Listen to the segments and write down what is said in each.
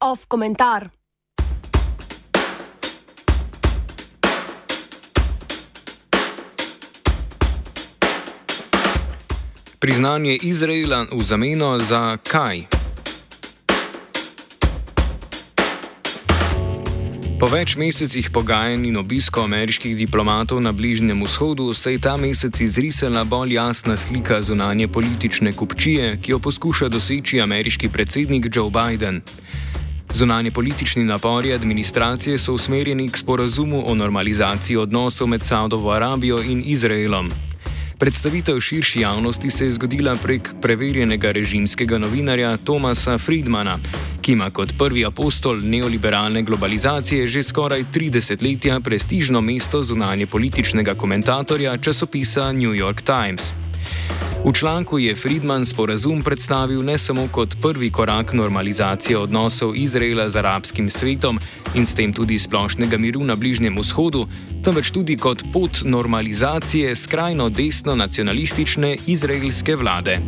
Off komentar. Priznanje Izraela v zameno za kaj? Po več mesecih pogajanj in obisko ameriških diplomatov na Bližnjem vzhodu se je ta mesec izrisala bolj jasna slika zunanje politične kupčije, ki jo poskuša doseči ameriški predsednik Joe Biden. Zunanje politični napori administracije so usmerjeni k sporazumu o normalizaciji odnosov med Saudovo Arabijo in Izraelom. Predstavitev širši javnosti se je zgodila prek preverjenega režimskega novinarja Tomasa Friedmana, ki ima kot prvi apostol neoliberalne globalizacije že skoraj tri desetletja prestižno mesto zunanje političnega komentatorja časopisa New York Times. V članku je Friedman sporazum predstavil ne samo kot prvi korak normalizacije odnosov Izraela z arabskim svetom in s tem tudi splošnega miru na Bližnjem vzhodu, temveč tudi kot pot normalizacije skrajno desno nacionalistične izraelske vlade.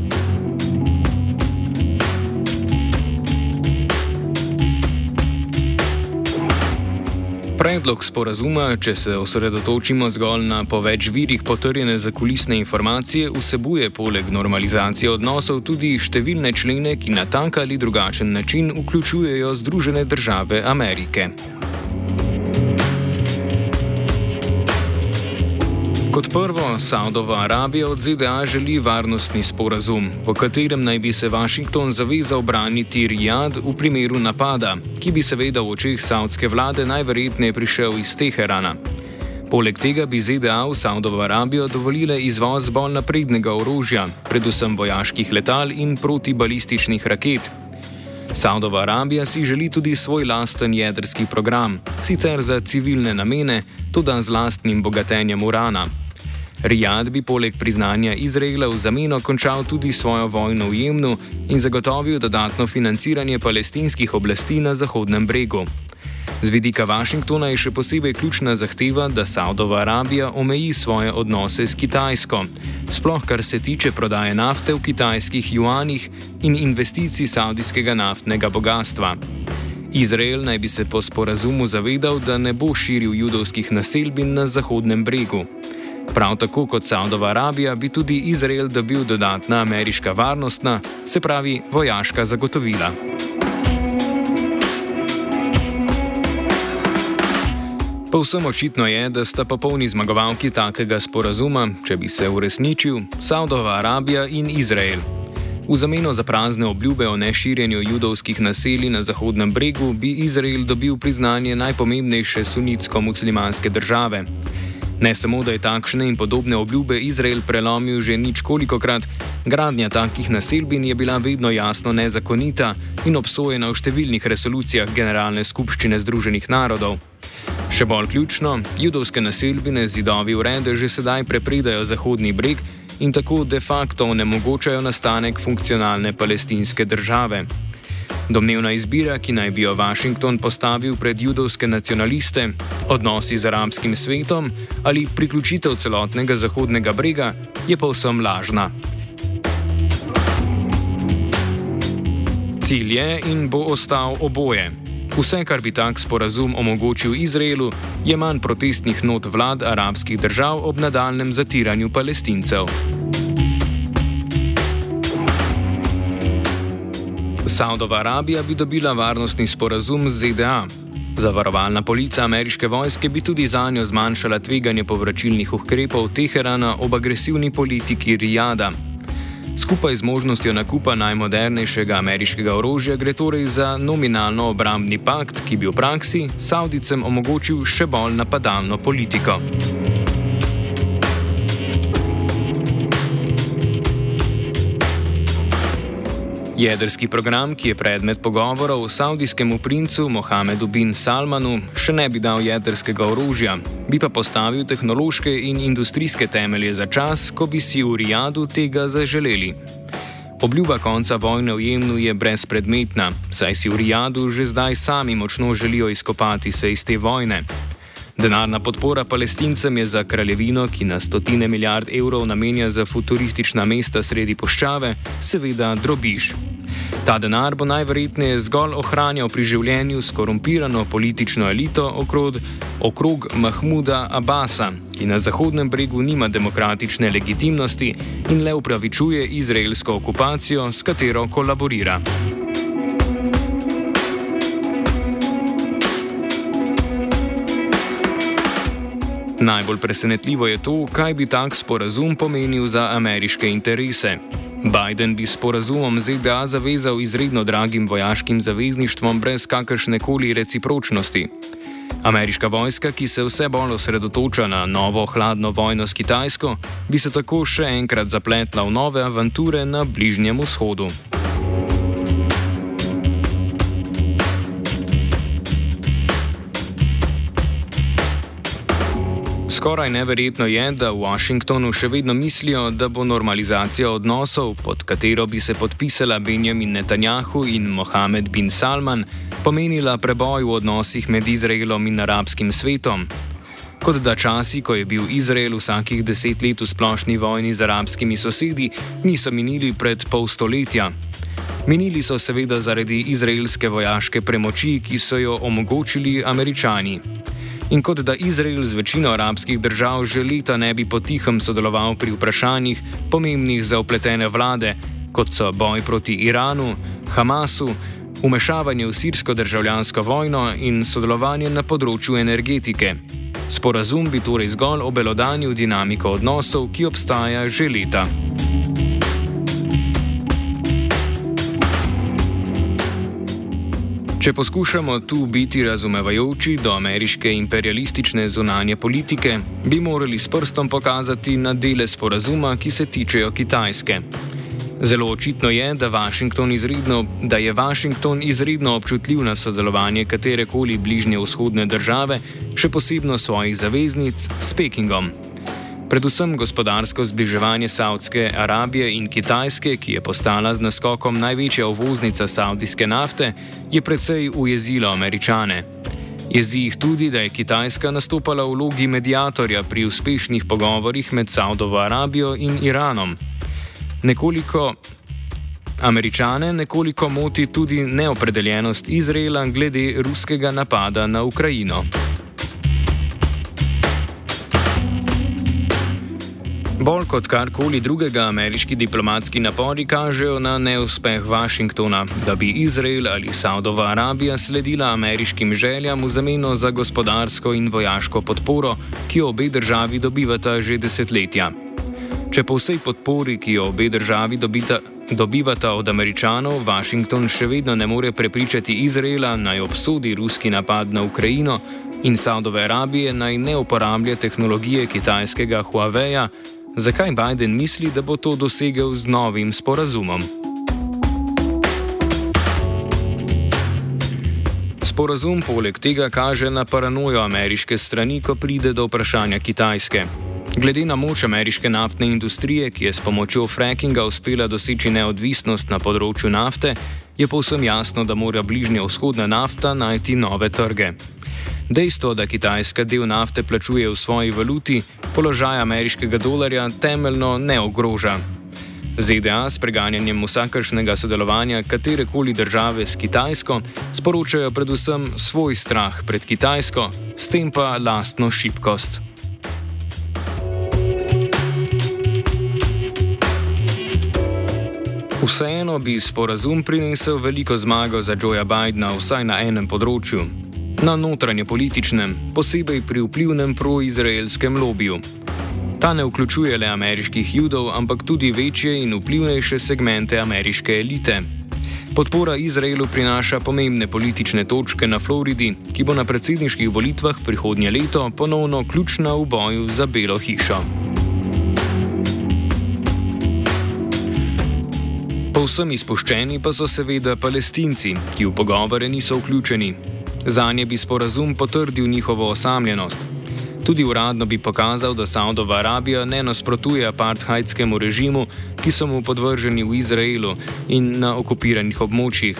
Predlog sporazuma, če se osredotočimo zgolj na po več virih potrjene zakulisne informacije, vsebuje poleg normalizacije odnosov tudi številne člene, ki na tak ali drugačen način vključujejo Združene države Amerike. Kot prvo, Saudova Arabija od ZDA želi varnostni sporazum, po katerem naj bi se Washington zavezal braniti Rijad v primeru napada, ki bi seveda v očeh saudske vlade najverjetneje prišel iz Teherana. Poleg tega bi ZDA v Saudovo Arabijo dovolile izvoz bolj naprednega orožja, predvsem vojaških letal in protibalističnih raket. Saudova Arabija si želi tudi svoj lasten jedrski program, sicer za civilne namene, tudi z lastnim bogatenjem urana. Rijad bi poleg priznanja Izraela v zameno končal tudi svojo vojno v Jemnu in zagotovil dodatno financiranje palestinskih oblasti na Zahodnem bregu. Z vidika Washingtona je še posebej ključna zahteva, da Saudova Arabija omeji svoje odnose s Kitajsko, sploh kar se tiče prodaje nafte v kitajskih juanih in investicij saudijskega naftnega bogatstva. Izrael naj bi se po sporazumu zavedal, da ne bo širil judovskih naselbin na Zahodnem bregu. Prav tako kot Saudova Arabija bi tudi Izrael dobil dodatna ameriška varnostna, se pravi vojaška zagotovila. Povsem očitno je, da sta popolni zmagovalki takega sporazuma, če bi se uresničil, Saudova Arabija in Izrael. V zameno za prazne obljube o neširjenju judovskih naselij na Zahodnem bregu bi Izrael dobil priznanje najpomembnejše sunitsko-muslimanske države. Ne samo, da je takšne in podobne obljube Izrael prelomil že ničkoliko krat, gradnja takih naselbin je bila vedno jasno nezakonita in obsojena v številnih resolucijah Generalne skupščine Združenih narodov. Še bolj ključno, judovske naselbine zidovi urede že sedaj prepredajo Zahodni breg in tako de facto onemogočajo nastanek funkcionalne palestinske države. Domnevna izbira, ki naj bi jo Washington postavil pred judovske nacionaliste, odnosi z arabskim svetom ali priključitev celotnega Zahodnega brega, je povsem lažna. Cilj je in bo ostal oboje. Vse, kar bi tak sporazum omogočil Izraelu, je manj protestnih not vlad arabskih držav ob nadaljem zatiranju palestincev. Saudova Arabija bi dobila varnostni sporazum z ZDA. Zavarovalna polica ameriške vojske bi tudi za njo zmanjšala tveganje povračilnih ukrepov Teherana ob agresivni politiki Rijada. Skupaj z možnostjo nakupa najmodernejšega ameriškega orožja gre torej za nominalno obrambni pakt, ki bi v praksi Saudicem omogočil še bolj napadalno politiko. Jedrski program, ki je predmet pogovorov saudijskemu princu Mohamedu bin Salmanu, še ne bi dal jedrskega orožja, bi pa postavil tehnološke in industrijske temelje za čas, ko bi si v Rijadu tega zaželeli. Obljuba konca vojne v Jemnu je brezpredmetna, saj si v Rijadu že zdaj sami močno želijo izkopati se iz te vojne. Denarna podpora palestincem je za kraljevino, ki na stotine milijard evrov namenja za futuristična mesta sredi poščave, seveda drobiš. Ta denar bo najverjetneje zgolj ohranjal pri življenju skorumpirano politično elito okrog, okrog Mahmuda Abasa, ki na Zahodnem bregu nima demokratične legitimnosti in le upravičuje izraelsko okupacijo, s katero kolaborira. Najbolj presenetljivo je to, kaj bi tak sporazum pomenil za ameriške interese. Biden bi sporazumom ZDA zavezal izredno dragim vojaškim zavezništvom brez kakršne koli recipročnosti. Ameriška vojska, ki se vse bolj osredotoča na novo hladno vojno s Kitajsko, bi se tako še enkrat zapletla v nove avanture na Bližnjem vzhodu. Skoraj neverjetno je, da v Washingtonu še vedno mislijo, da bo normalizacija odnosov, pod katero bi se podpisala Benjamin Netanjahu in Mohamed bin Salman, pomenila preboj v odnosih med Izraelom in arabskim svetom. Kot da časi, ko je bil Izrael vsakih deset let v splošni vojni z arabskimi sosedi, niso minili pred pol stoletja. Minili so seveda zaradi izraelske vojaške premoči, ki so jo omogočili američani in kot da Izrael z večino arabskih držav že leta ne bi potihem sodeloval pri vprašanjih pomembnih za upletene vlade, kot so boj proti Iranu, Hamasu, umešavanje v sirsko državljansko vojno in sodelovanje na področju energetike. Sporazum bi torej zgolj obelodanil dinamiko odnosov, ki obstaja že leta. Če poskušamo tu biti razumevajoči do ameriške imperialistične zunanje politike, bi morali s prstom pokazati na dele sporazuma, ki se tičejo Kitajske. Zelo očitno je, da, izredno, da je Washington izredno občutljiv na sodelovanje katerekoli bližnje vzhodne države, še posebno svojih zaveznic s Pekingom. Predvsem gospodarsko zbliževanje Saudske Arabije in Kitajske, ki je postala z naskokom največja uvoznica saudijske nafte, je precej ujezilo američane. Jezi jih tudi, da je Kitajska nastopala v vlogi medijatorja pri uspešnih pogovorih med Saudovo Arabijo in Iranom. Nekoliko Američane nekoliko moti tudi neopredeljenost Izraela glede ruskega napada na Ukrajino. Bolj kot karkoli drugega, ameriški diplomatski napori kažejo na neuspeh Washingtona, da bi Izrael ali Saudova Arabija sledila ameriškim željam v zameno za gospodarsko in vojaško podporo, ki jo obe državi dobivata že desetletja. Če po vsej podpori, ki jo obe državi dobita, dobivata od američanov, Washington še vedno ne more prepričati Izraela naj obsodi ruski napad na Ukrajino in Saudove Arabije naj ne uporablja tehnologije kitajskega Huawei. Zakaj Biden misli, da bo to dosegel z novim sporazumom? Sporazum poleg tega kaže na paranojo ameriške strani, ko pride do vprašanja Kitajske. Glede na moč ameriške naftne industrije, ki je s pomočjo frackinga uspela doseči neodvisnost na področju nafte, je povsem jasno, da mora bližnja vzhodna nafta najti nove trge. Dejstvo, da Kitajska del nafte plačuje v svoji valuti, položaj ameriškega dolarja temeljno ne ogroža. ZDA s preganjanjem vsakršnega sodelovanja katerekoli države s Kitajsko sporočajo predvsem svoj strah pred Kitajsko, s tem pa lastno šibkost. Vseeno bi sporazum prinesel veliko zmago za Joea Bidna, vsaj na enem področju na notranje političnem, posebej pri vplivnem proizraelskem lobiju. Ta ne vključuje le ameriških judov, ampak tudi večje in vplivnejše segmente ameriške elite. Podpora Izraelu prinaša pomembne politične točke na Floridi, ki bo na predsedniških volitvah prihodnje leto ponovno ključna v boju za Belo hišo. Povsem izpuščeni pa so seveda palestinci, ki v pogovore niso vključeni. Za nje bi sporazum potrdil njihovo osamljenost. Tudi uradno bi pokazal, da Saudova Arabija ne nasprotuje apartheidskemu režimu, ki so mu podvrženi v Izraelu in na okupiranih območjih.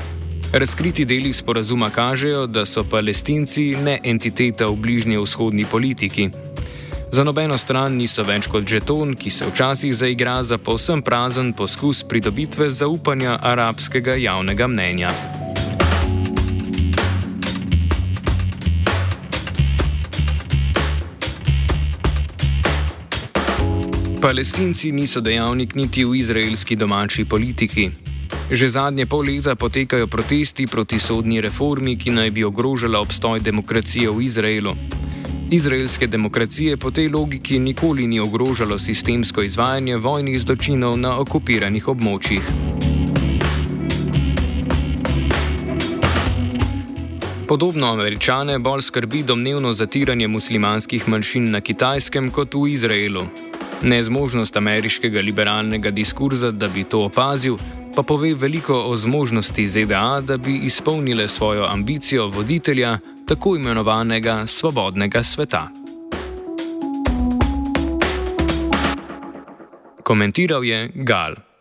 Razkriti deli sporazuma kažejo, da so palestinci ne entiteta v bližnji vzhodni politiki. Za nobeno stran niso več kot žeton, ki se včasih zaigra za povsem prazen poskus pridobitve zaupanja arabskega javnega mnenja. Palestinci niso dejavnik niti v izraelski domači politiki. Že zadnje pol leta potekajo protesti proti sodni reformi, ki naj bi ogrožala obstoj demokracije v Izraelu. Izraelske demokracije po tej logiki nikoli ni ogrožalo sistemsko izvajanje vojnih zločinov na okupiranih območjih. Podobno američane bolj skrbi domnevno zatiranje muslimanskih manjšin na kitajskem kot v Izraelu. Nezmožnost ameriškega liberalnega diskurza, da bi to opazil, pa pove veliko o zmožnosti ZDA, da bi izpolnile svojo ambicijo voditelja tako imenovanega svobodnega sveta. Komentiral je Gal.